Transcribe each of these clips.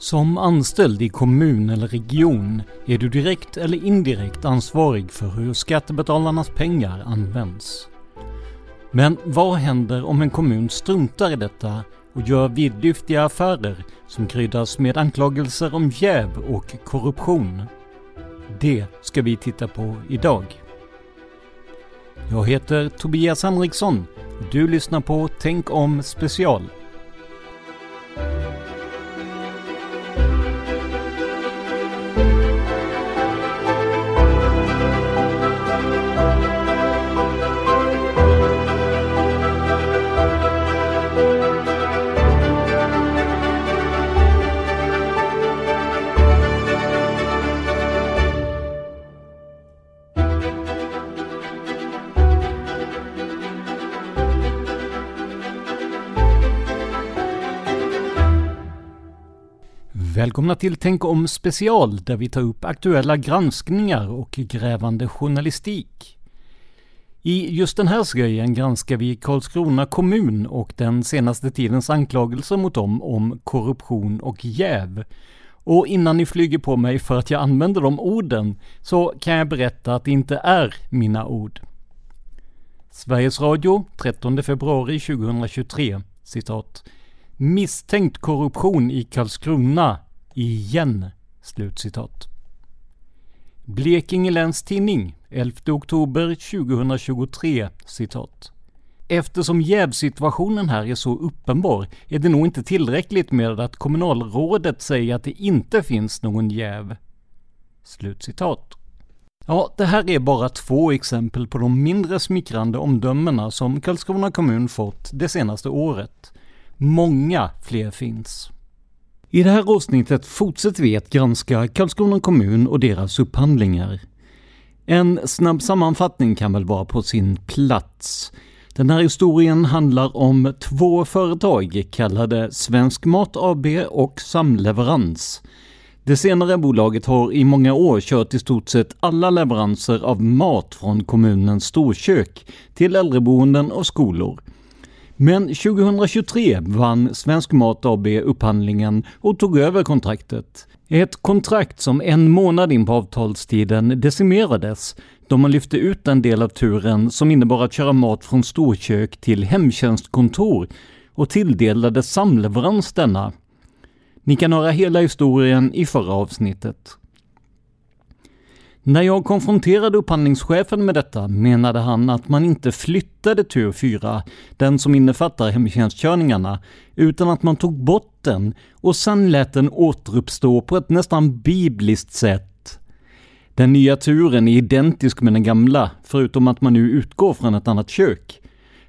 Som anställd i kommun eller region är du direkt eller indirekt ansvarig för hur skattebetalarnas pengar används. Men vad händer om en kommun struntar i detta och gör vidlyftiga affärer som kryddas med anklagelser om jäv och korruption? Det ska vi titta på idag. Jag heter Tobias Henriksson och du lyssnar på Tänk om special. Välkomna till Tänk om special där vi tar upp aktuella granskningar och grävande journalistik. I just den här serien granskar vi Karlskrona kommun och den senaste tidens anklagelser mot dem om korruption och jäv. Och innan ni flyger på mig för att jag använder de orden så kan jag berätta att det inte är mina ord. Sveriges Radio 13 februari 2023 citat Misstänkt korruption i Karlskrona igen. Slutcitat. Blekinge Läns Tidning 11 oktober 2023 citat. Eftersom jävsituationen här är så uppenbar är det nog inte tillräckligt med att kommunalrådet säger att det inte finns någon jäv. Slutcitat. Ja, det här är bara två exempel på de mindre smickrande omdömena som Karlskrona kommun fått det senaste året. Många fler finns. I det här avsnittet fortsätter vi att granska Karlskrona kommun och deras upphandlingar. En snabb sammanfattning kan väl vara på sin plats. Den här historien handlar om två företag kallade Svensk Mat AB och Samleverans. Det senare bolaget har i många år kört i stort sett alla leveranser av mat från kommunens storkök till äldreboenden och skolor. Men 2023 vann Svensk Mat AB upphandlingen och tog över kontraktet. Ett kontrakt som en månad in på avtalstiden decimerades då man lyfte ut en del av turen som innebar att köra mat från storkök till hemtjänstkontor och tilldelade samleverans denna. Ni kan höra hela historien i förra avsnittet. När jag konfronterade upphandlingschefen med detta menade han att man inte flyttade tur 4, den som innefattar hemtjänstkörningarna, utan att man tog bort den och sen lät den återuppstå på ett nästan bibliskt sätt. Den nya turen är identisk med den gamla, förutom att man nu utgår från ett annat kök.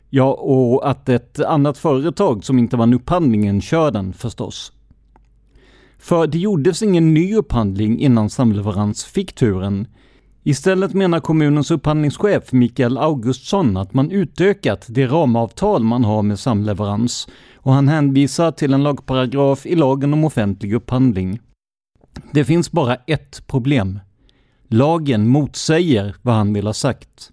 Ja, och att ett annat företag som inte vann upphandlingen kör den förstås. För det gjordes ingen ny upphandling innan samleverans fick turen. Istället menar kommunens upphandlingschef Mikael Augustsson att man utökat det ramavtal man har med samleverans och han hänvisar till en lagparagraf i lagen om offentlig upphandling. Det finns bara ett problem. Lagen motsäger vad han vill ha sagt.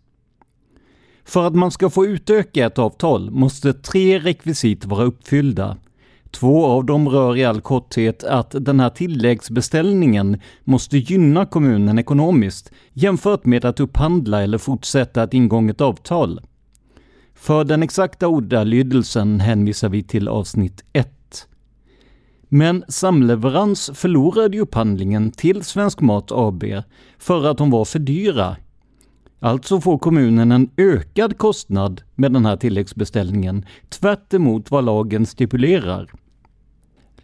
För att man ska få utöka ett avtal måste tre rekvisit vara uppfyllda. Två av dem rör i all korthet att den här tilläggsbeställningen måste gynna kommunen ekonomiskt jämfört med att upphandla eller fortsätta ett ingånget avtal. För den exakta ordalydelsen hänvisar vi till avsnitt 1. Men Samleverans förlorade upphandlingen till Svensk Mat AB för att de var för dyra. Alltså får kommunen en ökad kostnad med den här tilläggsbeställningen, tvärt vad lagen stipulerar.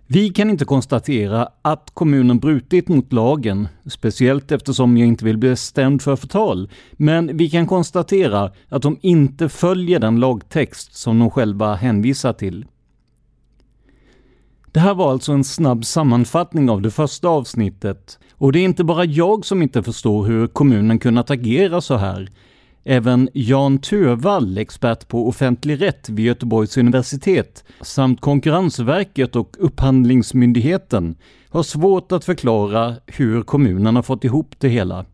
Vi kan inte konstatera att kommunen brutit mot lagen, speciellt eftersom jag inte vill bli stämd för förtal, men vi kan konstatera att de inte följer den lagtext som de själva hänvisar till. Det här var alltså en snabb sammanfattning av det första avsnittet. Och det är inte bara jag som inte förstår hur kommunen kunnat agera så här. Även Jan Tövall, expert på offentlig rätt vid Göteborgs universitet, samt Konkurrensverket och Upphandlingsmyndigheten har svårt att förklara hur kommunen har fått ihop det hela.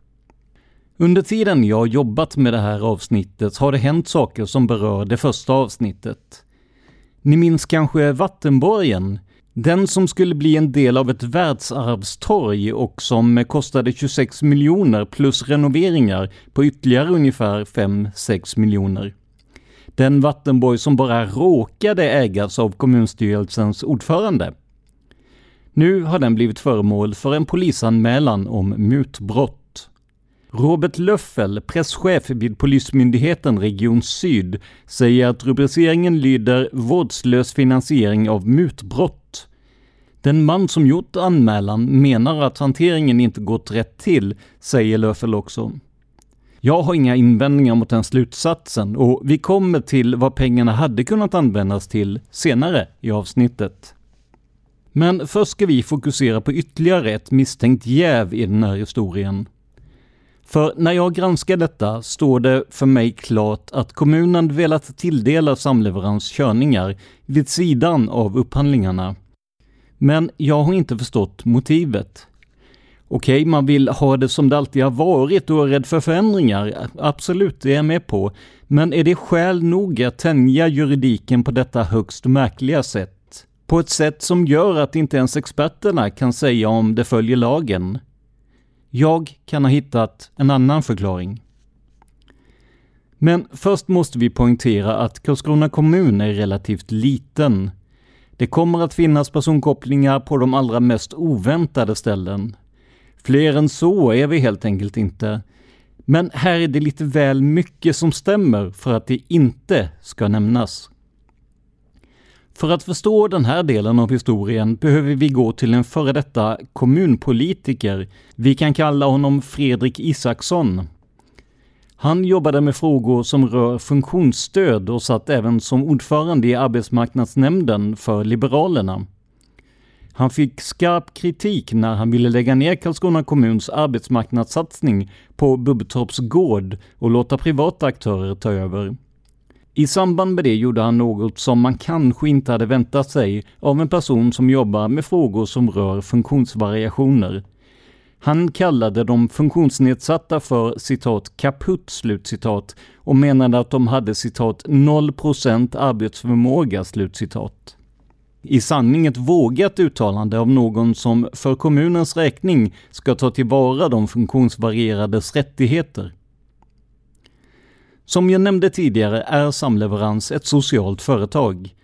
Under tiden jag jobbat med det här avsnittet har det hänt saker som berör det första avsnittet. Ni minns kanske Vattenborgen, den som skulle bli en del av ett världsarvstorg och som kostade 26 miljoner plus renoveringar på ytterligare ungefär 5-6 miljoner. Den vattenborg som bara råkade ägas av kommunstyrelsens ordförande. Nu har den blivit föremål för en polisanmälan om mutbrott. Robert Löffel, presschef vid Polismyndigheten Region Syd, säger att rubriceringen lyder ”Vårdslös finansiering av mutbrott” Den man som gjort anmälan menar att hanteringen inte gått rätt till, säger Löfel också. Jag har inga invändningar mot den slutsatsen och vi kommer till vad pengarna hade kunnat användas till senare i avsnittet. Men först ska vi fokusera på ytterligare ett misstänkt jäv i den här historien. För när jag granskar detta står det för mig klart att kommunen velat tilldela samleverans körningar vid sidan av upphandlingarna men jag har inte förstått motivet. Okej, man vill ha det som det alltid har varit och är rädd för förändringar. Absolut, det är jag med på. Men är det skäl nog att tänja juridiken på detta högst märkliga sätt? På ett sätt som gör att inte ens experterna kan säga om det följer lagen? Jag kan ha hittat en annan förklaring. Men först måste vi poängtera att Karlskrona kommun är relativt liten. Det kommer att finnas personkopplingar på de allra mest oväntade ställen. Fler än så är vi helt enkelt inte. Men här är det lite väl mycket som stämmer för att det inte ska nämnas. För att förstå den här delen av historien behöver vi gå till en före detta kommunpolitiker. Vi kan kalla honom Fredrik Isaksson. Han jobbade med frågor som rör funktionsstöd och satt även som ordförande i arbetsmarknadsnämnden för Liberalerna. Han fick skarp kritik när han ville lägga ner Karlskrona kommuns arbetsmarknadssatsning på Bubbtorps gård och låta privata aktörer ta över. I samband med det gjorde han något som man kanske inte hade väntat sig av en person som jobbar med frågor som rör funktionsvariationer. Han kallade de funktionsnedsatta för citat kaputt slutcitat och menade att de hade citat 0% arbetsförmåga slutcitat. I sanning ett vågat uttalande av någon som för kommunens räkning ska ta tillvara de funktionsvarierades rättigheter. Som jag nämnde tidigare är Samleverans ett socialt företag.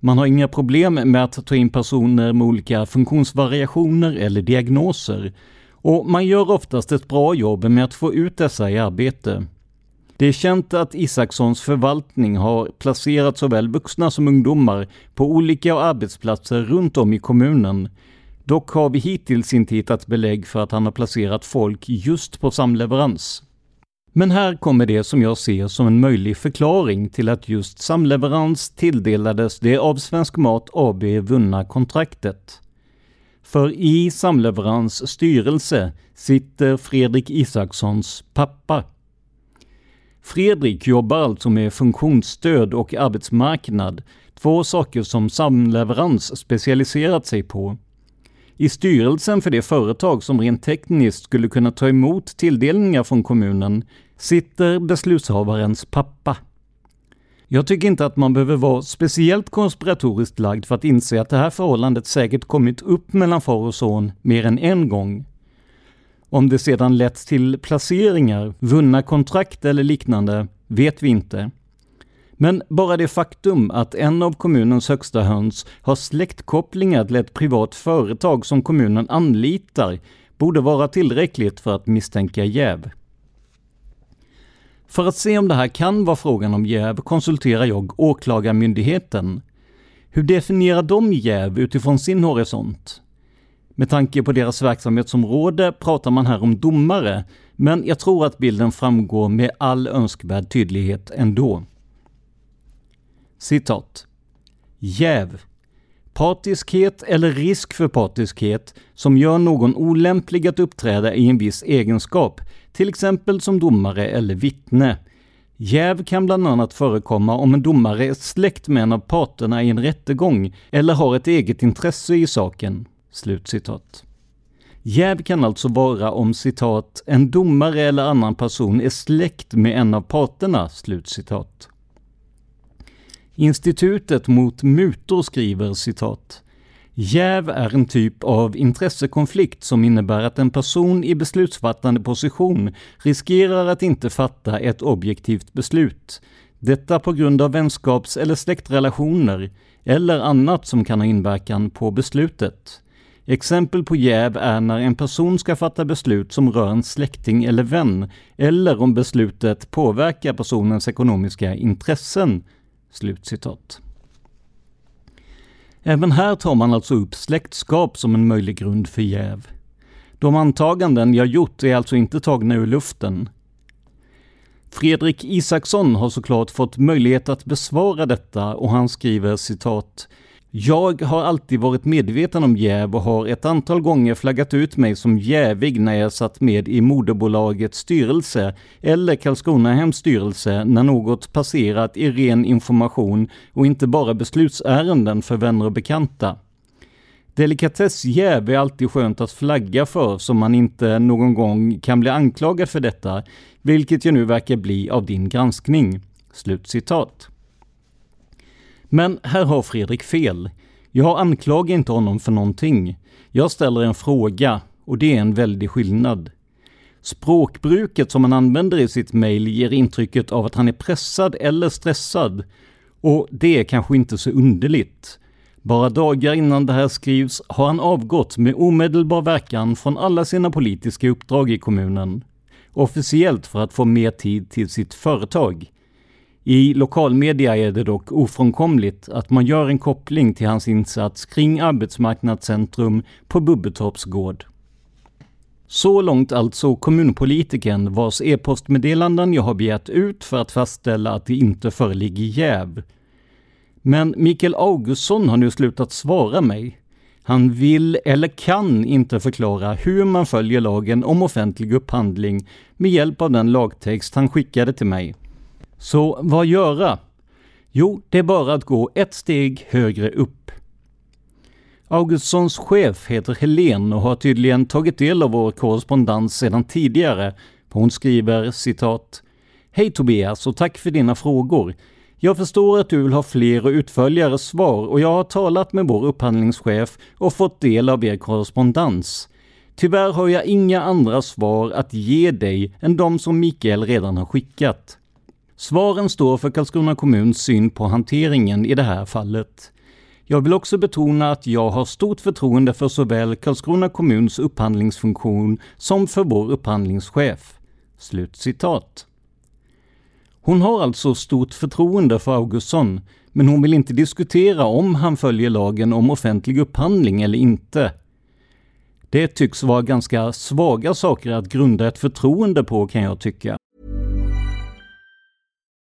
Man har inga problem med att ta in personer med olika funktionsvariationer eller diagnoser och man gör oftast ett bra jobb med att få ut dessa i arbete. Det är känt att Isakssons förvaltning har placerat såväl vuxna som ungdomar på olika arbetsplatser runt om i kommunen. Dock har vi hittills inte hittat belägg för att han har placerat folk just på samleverans. Men här kommer det som jag ser som en möjlig förklaring till att just samleverans tilldelades det av Svensk Mat AB vunna kontraktet. För i Samleverans styrelse sitter Fredrik Isakssons pappa. Fredrik jobbar alltså med funktionsstöd och arbetsmarknad, två saker som Samleverans specialiserat sig på. I styrelsen för det företag som rent tekniskt skulle kunna ta emot tilldelningar från kommunen sitter beslutshavarens pappa. Jag tycker inte att man behöver vara speciellt konspiratoriskt lagd för att inse att det här förhållandet säkert kommit upp mellan far och son mer än en gång. Om det sedan lett till placeringar, vunna kontrakt eller liknande vet vi inte. Men bara det faktum att en av kommunens högsta höns har släktkopplingar till ett privat företag som kommunen anlitar borde vara tillräckligt för att misstänka jäv. För att se om det här kan vara frågan om jäv konsulterar jag Åklagarmyndigheten. Hur definierar de jäv utifrån sin horisont? Med tanke på deras verksamhetsområde pratar man här om domare, men jag tror att bilden framgår med all önskvärd tydlighet ändå. Citat. Jäv. Partiskhet eller risk för partiskhet som gör någon olämplig att uppträda i en viss egenskap, till exempel som domare eller vittne. Jäv kan bland annat förekomma om en domare är släkt med en av parterna i en rättegång eller har ett eget intresse i saken. Slutcitat. Jäv kan alltså vara om citat, en domare eller annan person är släkt med en av parterna. Slutcitat. Institutet mot mutor skriver citat Jäv är en typ av intressekonflikt som innebär att en person i beslutsfattande position riskerar att inte fatta ett objektivt beslut. Detta på grund av vänskaps eller släktrelationer eller annat som kan ha inverkan på beslutet. Exempel på jäv är när en person ska fatta beslut som rör en släkting eller vän, eller om beslutet påverkar personens ekonomiska intressen. Slutcitat. Även här tar man alltså upp släktskap som en möjlig grund för jäv. De antaganden jag gjort är alltså inte tagna ur luften. Fredrik Isaksson har såklart fått möjlighet att besvara detta och han skriver citat jag har alltid varit medveten om jäv och har ett antal gånger flaggat ut mig som jävig när jag satt med i moderbolagets styrelse eller Karlskronahems styrelse när något passerat i ren information och inte bara beslutsärenden för vänner och bekanta. Delikatessjäv är alltid skönt att flagga för så man inte någon gång kan bli anklagad för detta, vilket ju nu verkar bli av din granskning.” Slutcitat. Men här har Fredrik fel. Jag anklagar inte honom för någonting. Jag ställer en fråga och det är en väldig skillnad. Språkbruket som han använder i sitt mejl ger intrycket av att han är pressad eller stressad. Och det är kanske inte så underligt. Bara dagar innan det här skrivs har han avgått med omedelbar verkan från alla sina politiska uppdrag i kommunen. Officiellt för att få mer tid till sitt företag. I lokalmedia är det dock ofrånkomligt att man gör en koppling till hans insats kring Arbetsmarknadscentrum på Bubbetorps gård. Så långt alltså kommunpolitiken vars e-postmeddelanden jag har begärt ut för att fastställa att det inte föreligger jäv. Men Mikael Augustsson har nu slutat svara mig. Han vill eller kan inte förklara hur man följer lagen om offentlig upphandling med hjälp av den lagtext han skickade till mig. Så vad göra? Jo, det är bara att gå ett steg högre upp. Augustssons chef heter Helen och har tydligen tagit del av vår korrespondens sedan tidigare. Hon skriver citat Hej Tobias och tack för dina frågor. Jag förstår att du vill ha fler och utförligare svar och jag har talat med vår upphandlingschef och fått del av er korrespondens. Tyvärr har jag inga andra svar att ge dig än de som Mikael redan har skickat. Svaren står för Karlskrona kommuns syn på hanteringen i det här fallet. Jag vill också betona att jag har stort förtroende för såväl Karlskrona kommuns upphandlingsfunktion som för vår upphandlingschef.” Slut citat. Hon har alltså stort förtroende för Augustsson, men hon vill inte diskutera om han följer lagen om offentlig upphandling eller inte. Det tycks vara ganska svaga saker att grunda ett förtroende på kan jag tycka.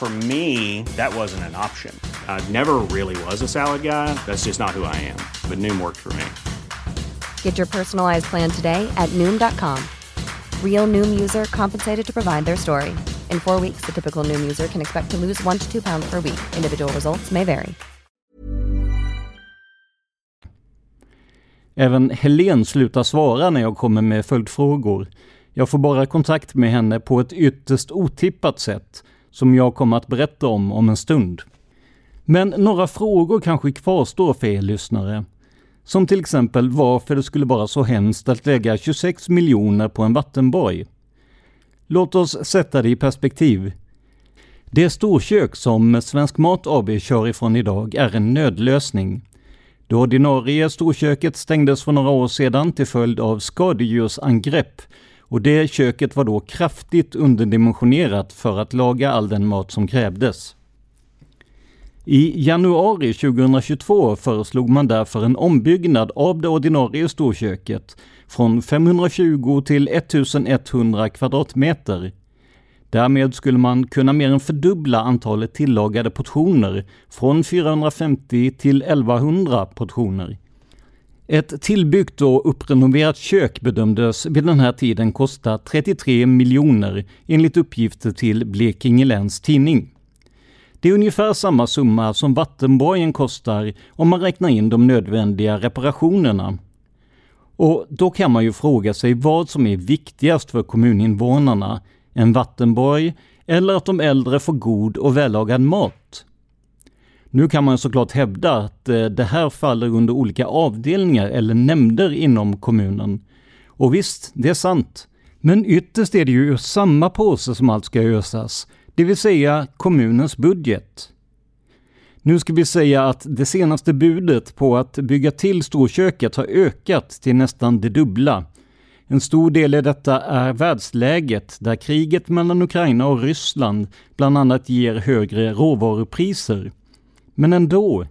For me, that wasn't an option. I never really was a salad guy. That's just not who I am. But Noom worked for me. Get your personalized plan today at Noom.com. Real Noom user compensated to provide their story. In four weeks, the typical Noom user can expect to lose one to two pounds per week. Individual results may vary. Även Helen slutar svara när jag kommer med följdfrågor. Jag får bara kontakt med henne på ett ytterst otippat sätt som jag kommer att berätta om om en stund. Men några frågor kanske kvarstår för er lyssnare. Som till exempel varför det skulle vara så hemskt att lägga 26 miljoner på en vattenborg. Låt oss sätta det i perspektiv. Det storkök som Svensk Mat AB kör ifrån idag är en nödlösning. Det ordinarie storköket stängdes för några år sedan till följd av skadedjursangrepp och det köket var då kraftigt underdimensionerat för att laga all den mat som krävdes. I januari 2022 föreslog man därför en ombyggnad av det ordinarie storköket från 520 till 1100 kvadratmeter. Därmed skulle man kunna mer än fördubbla antalet tillagade portioner från 450 till 1100 portioner. Ett tillbyggt och upprenoverat kök bedömdes vid den här tiden kosta 33 miljoner enligt uppgifter till Blekinge Läns Tidning. Det är ungefär samma summa som vattenborgen kostar om man räknar in de nödvändiga reparationerna. Och då kan man ju fråga sig vad som är viktigast för kommuninvånarna, en vattenborg eller att de äldre får god och vällagad mat? Nu kan man såklart hävda att eh, det här faller under olika avdelningar eller nämnder inom kommunen. Och visst, det är sant. Men ytterst är det ju ur samma påse som allt ska ösas, det vill säga kommunens budget. Nu ska vi säga att det senaste budet på att bygga till storköket har ökat till nästan det dubbla. En stor del i detta är världsläget där kriget mellan Ukraina och Ryssland bland annat ger högre råvarupriser. Men ändå,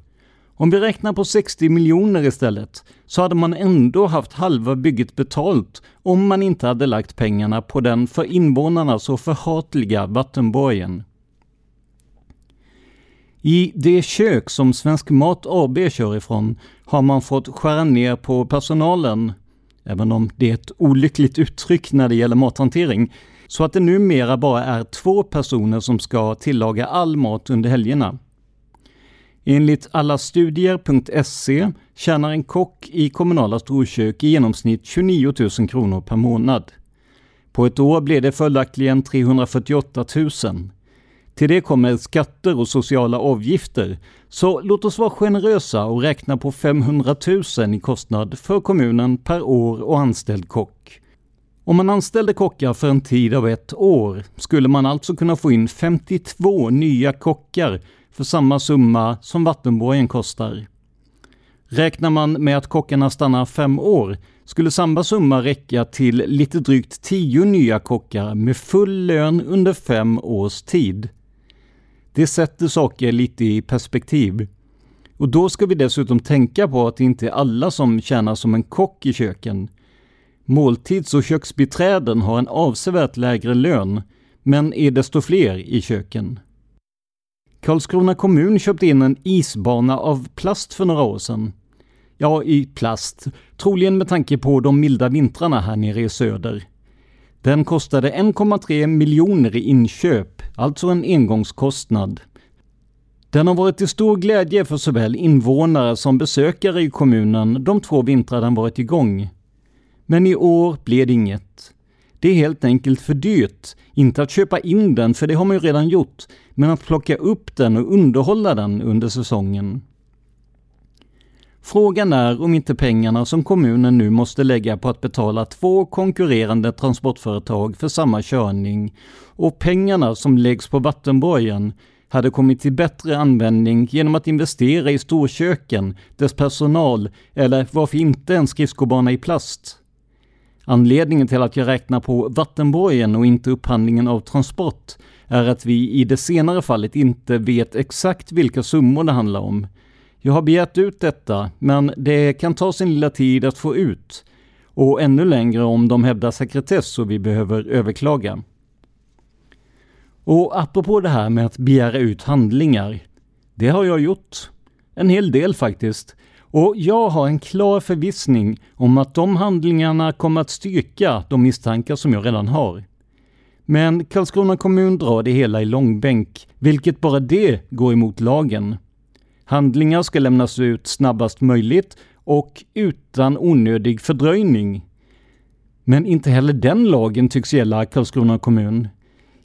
om vi räknar på 60 miljoner istället, så hade man ändå haft halva bygget betalt om man inte hade lagt pengarna på den för invånarna så förhatliga vattenborgen. I det kök som Svensk Mat AB kör ifrån har man fått skära ner på personalen, även om det är ett olyckligt uttryck när det gäller mathantering, så att det numera bara är två personer som ska tillaga all mat under helgerna. Enligt allastudier.se tjänar en kock i kommunala storkök i genomsnitt 29 000 kronor per månad. På ett år blir det följaktligen 348 000. Till det kommer skatter och sociala avgifter, så låt oss vara generösa och räkna på 500 000 i kostnad för kommunen per år och anställd kock. Om man anställde kockar för en tid av ett år skulle man alltså kunna få in 52 nya kockar för samma summa som vattenborgen kostar. Räknar man med att kockarna stannar fem år skulle samma summa räcka till lite drygt tio nya kockar med full lön under fem års tid. Det sätter saker lite i perspektiv. Och då ska vi dessutom tänka på att det inte är alla som tjänar som en kock i köken. Måltids och köksbiträden har en avsevärt lägre lön, men är desto fler i köken. Karlskrona kommun köpte in en isbana av plast för några år sedan. Ja, i plast. Troligen med tanke på de milda vintrarna här nere i söder. Den kostade 1,3 miljoner i inköp, alltså en engångskostnad. Den har varit till stor glädje för såväl invånare som besökare i kommunen de två vintrar den varit igång. Men i år blev det inget. Det är helt enkelt för dyrt. Inte att köpa in den, för det har man ju redan gjort, men att plocka upp den och underhålla den under säsongen. Frågan är om inte pengarna som kommunen nu måste lägga på att betala två konkurrerande transportföretag för samma körning och pengarna som läggs på vattenborgen hade kommit till bättre användning genom att investera i storköken, dess personal eller varför inte en skridskobana i plast. Anledningen till att jag räknar på vattenborgen och inte upphandlingen av transport är att vi i det senare fallet inte vet exakt vilka summor det handlar om. Jag har begärt ut detta, men det kan ta sin lilla tid att få ut. Och ännu längre om de hävdar sekretess och vi behöver överklaga. Och apropå det här med att begära ut handlingar. Det har jag gjort. En hel del faktiskt. Och jag har en klar förvissning om att de handlingarna kommer att styrka de misstankar som jag redan har. Men Karlskrona kommun drar det hela i långbänk, vilket bara det går emot lagen. Handlingar ska lämnas ut snabbast möjligt och utan onödig fördröjning. Men inte heller den lagen tycks gälla Karlskrona kommun.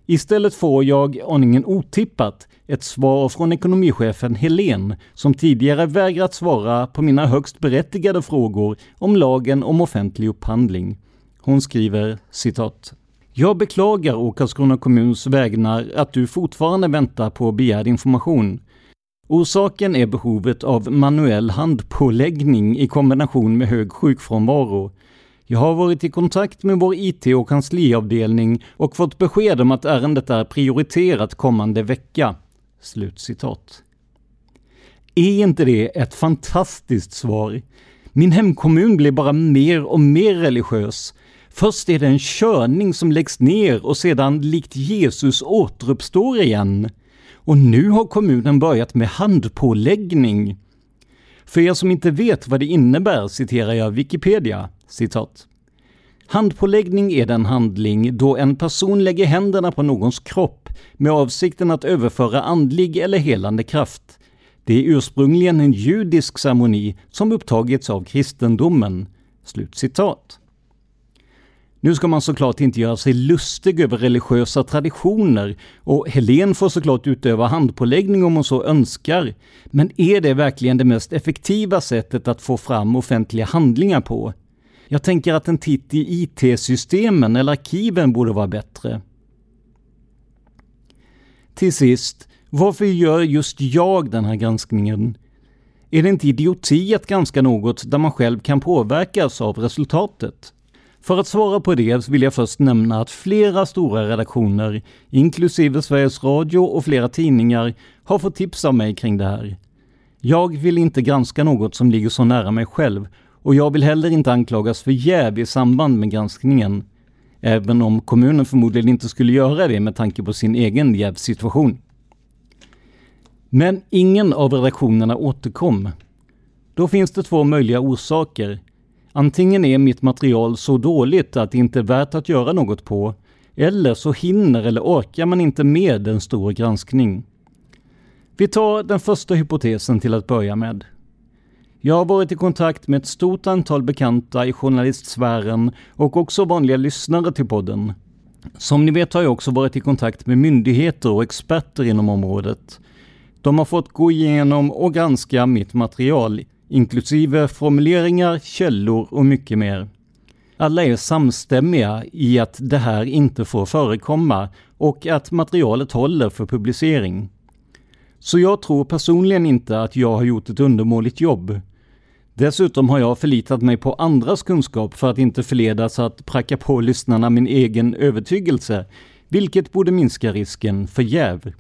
Istället får jag, aningen otippat, ett svar från ekonomichefen Helen som tidigare vägrat svara på mina högst berättigade frågor om lagen om offentlig upphandling. Hon skriver citat jag beklagar å Karlskrona kommuns vägnar att du fortfarande väntar på begärd information. Orsaken är behovet av manuell handpåläggning i kombination med hög sjukfrånvaro. Jag har varit i kontakt med vår IT och kansliavdelning och fått besked om att ärendet är prioriterat kommande vecka. Slutcitat. Är inte det ett fantastiskt svar? Min hemkommun blir bara mer och mer religiös. Först är det en körning som läggs ner och sedan likt Jesus återuppstår igen. Och nu har kommunen börjat med handpåläggning. För er som inte vet vad det innebär citerar jag Wikipedia, citat. Handpåläggning är den handling då en person lägger händerna på någons kropp med avsikten att överföra andlig eller helande kraft. Det är ursprungligen en judisk ceremoni som upptagits av kristendomen.” Slut citat. Nu ska man såklart inte göra sig lustig över religiösa traditioner och Helen får såklart utöva handpåläggning om hon så önskar. Men är det verkligen det mest effektiva sättet att få fram offentliga handlingar på? Jag tänker att en titt i IT-systemen eller arkiven borde vara bättre. Till sist, varför gör just jag den här granskningen? Är det inte idioti att granska något där man själv kan påverkas av resultatet? För att svara på det vill jag först nämna att flera stora redaktioner, inklusive Sveriges Radio och flera tidningar, har fått tips av mig kring det här. Jag vill inte granska något som ligger så nära mig själv och jag vill heller inte anklagas för jäv i samband med granskningen. Även om kommunen förmodligen inte skulle göra det med tanke på sin egen jävsituation. Men ingen av redaktionerna återkom. Då finns det två möjliga orsaker. Antingen är mitt material så dåligt att det inte är värt att göra något på, eller så hinner eller orkar man inte med en stor granskning. Vi tar den första hypotesen till att börja med. Jag har varit i kontakt med ett stort antal bekanta i journalistsfären och också vanliga lyssnare till podden. Som ni vet har jag också varit i kontakt med myndigheter och experter inom området. De har fått gå igenom och granska mitt material inklusive formuleringar, källor och mycket mer. Alla är samstämmiga i att det här inte får förekomma och att materialet håller för publicering. Så jag tror personligen inte att jag har gjort ett undermåligt jobb. Dessutom har jag förlitat mig på andras kunskap för att inte förledas att pracka på lyssnarna min egen övertygelse, vilket borde minska risken för jäv.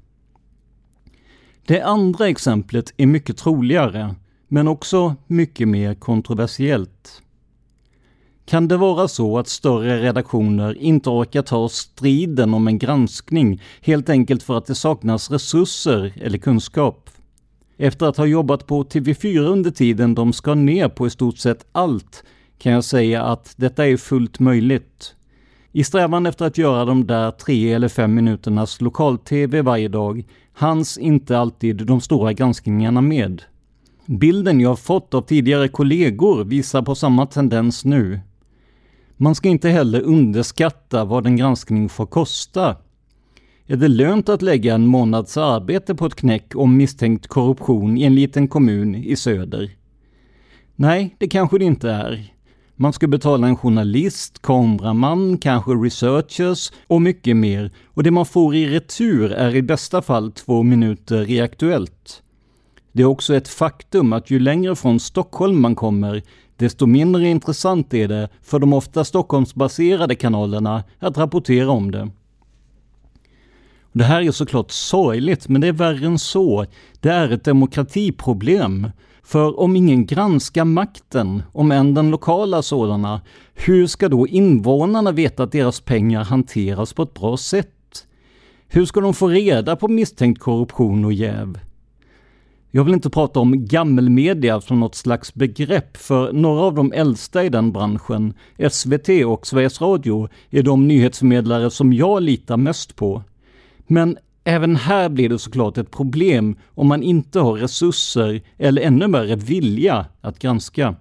Det andra exemplet är mycket troligare, men också mycket mer kontroversiellt. Kan det vara så att större redaktioner inte orkar ta striden om en granskning helt enkelt för att det saknas resurser eller kunskap? Efter att ha jobbat på TV4 under tiden de ska ner på i stort sett allt kan jag säga att detta är fullt möjligt. I strävan efter att göra de där tre eller fem minuternas lokal-TV varje dag hanns inte alltid de stora granskningarna med. Bilden jag fått av tidigare kollegor visar på samma tendens nu. Man ska inte heller underskatta vad en granskning får kosta. Är det lönt att lägga en månads arbete på ett knäck om misstänkt korruption i en liten kommun i söder? Nej, det kanske det inte är. Man ska betala en journalist, kameraman, kanske researchers och mycket mer. Och det man får i retur är i bästa fall två minuter i Aktuellt. Det är också ett faktum att ju längre från Stockholm man kommer, desto mindre intressant är det för de ofta Stockholmsbaserade kanalerna att rapportera om det. Det här är såklart sorgligt, men det är värre än så. Det är ett demokratiproblem. För om ingen granskar makten, om än den lokala sådana, hur ska då invånarna veta att deras pengar hanteras på ett bra sätt? Hur ska de få reda på misstänkt korruption och jäv? Jag vill inte prata om gammelmedia som något slags begrepp, för några av de äldsta i den branschen, SVT och Sveriges Radio, är de nyhetsförmedlare som jag litar mest på. Men även här blir det såklart ett problem om man inte har resurser eller ännu värre vilja att granska.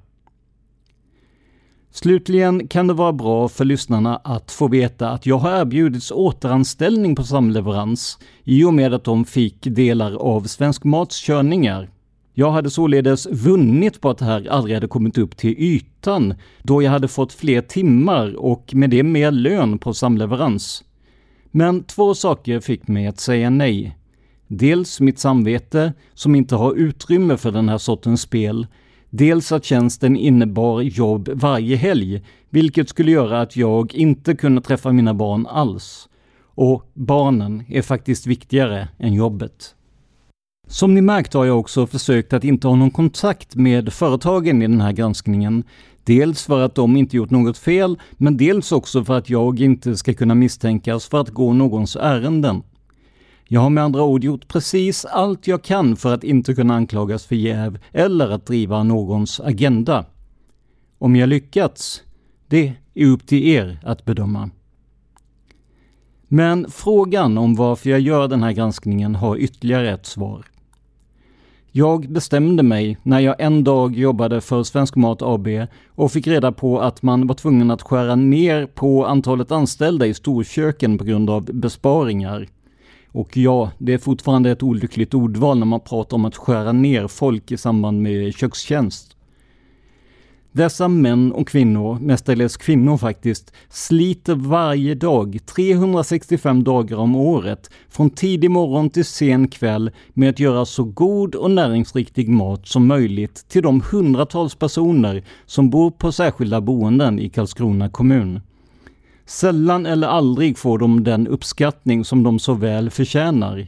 Slutligen kan det vara bra för lyssnarna att få veta att jag har erbjudits återanställning på samleverans i och med att de fick delar av Svensk Mats körningar. Jag hade således vunnit på att det här aldrig hade kommit upp till ytan, då jag hade fått fler timmar och med det mer lön på samleverans. Men två saker fick mig att säga nej. Dels mitt samvete, som inte har utrymme för den här sortens spel. Dels att tjänsten innebar jobb varje helg, vilket skulle göra att jag inte kunde träffa mina barn alls. Och barnen är faktiskt viktigare än jobbet. Som ni märkt har jag också försökt att inte ha någon kontakt med företagen i den här granskningen. Dels för att de inte gjort något fel, men dels också för att jag inte ska kunna misstänkas för att gå någons ärenden. Jag har med andra ord gjort precis allt jag kan för att inte kunna anklagas för jäv eller att driva någons agenda. Om jag lyckats, det är upp till er att bedöma. Men frågan om varför jag gör den här granskningen har ytterligare ett svar. Jag bestämde mig när jag en dag jobbade för Svensk Mat AB och fick reda på att man var tvungen att skära ner på antalet anställda i storköken på grund av besparingar. Och ja, det är fortfarande ett olyckligt ordval när man pratar om att skära ner folk i samband med kökstjänst. Dessa män och kvinnor, mestadels kvinnor faktiskt, sliter varje dag, 365 dagar om året, från tidig morgon till sen kväll med att göra så god och näringsriktig mat som möjligt till de hundratals personer som bor på särskilda boenden i Karlskrona kommun. Sällan eller aldrig får de den uppskattning som de så väl förtjänar.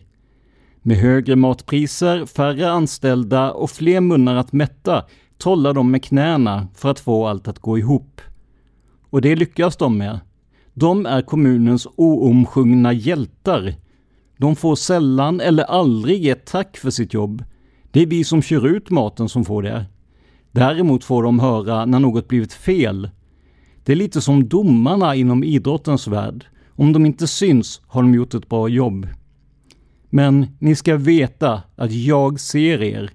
Med högre matpriser, färre anställda och fler munnar att mätta trollar de med knäna för att få allt att gå ihop. Och det lyckas de med. De är kommunens oomsjungna hjältar. De får sällan eller aldrig ett tack för sitt jobb. Det är vi som kör ut maten som får det. Däremot får de höra när något blivit fel. Det är lite som domarna inom idrottens värld. Om de inte syns har de gjort ett bra jobb. Men ni ska veta att jag ser er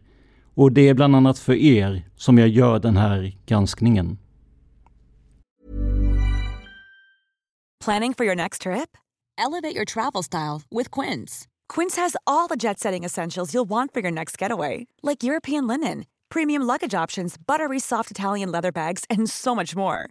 och det är bland annat för er som jag gör den här granskningen. Planning for your next trip? Elevate your travel style with Quince. Quince has all the jet-setting essentials you'll want for your next getaway, like European linen, premium luggage options, buttery soft Italian leather bags, and so much more.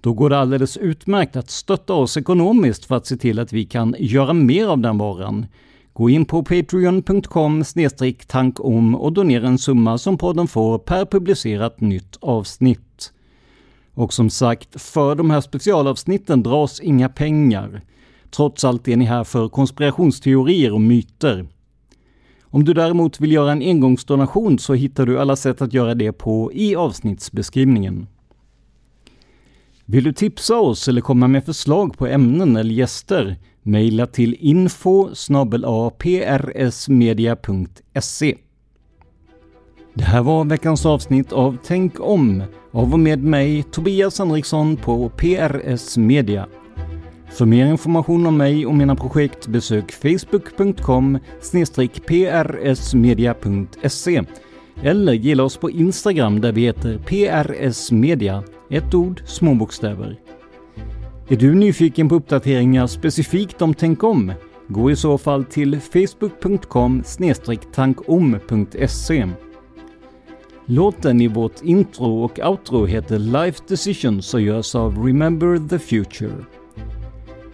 Då går det alldeles utmärkt att stötta oss ekonomiskt för att se till att vi kan göra mer av den varan. Gå in på patreon.com tankom och donera en summa som podden får per publicerat nytt avsnitt. Och som sagt, för de här specialavsnitten dras inga pengar. Trots allt är ni här för konspirationsteorier och myter. Om du däremot vill göra en engångsdonation så hittar du alla sätt att göra det på i avsnittsbeskrivningen. Vill du tipsa oss eller komma med förslag på ämnen eller gäster? Mejla till info prsmedia.se. Det här var veckans avsnitt av Tänk om av och med mig Tobias Henriksson på PRS Media. För mer information om mig och mina projekt besök facebook.com prsmedia.se eller gilla oss på Instagram där vi heter prsmedia, ett ord, små bokstäver. Är du nyfiken på uppdateringar specifikt om Tänk om? Gå i så fall till facebook.com tankom.se. Låten i vårt intro och outro heter Life Decisions och görs av Remember the Future.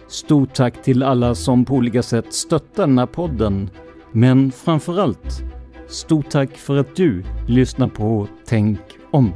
Stort tack till alla som på olika sätt stöttar den här podden. Men framförallt, stort tack för att du lyssnar på Tänk om.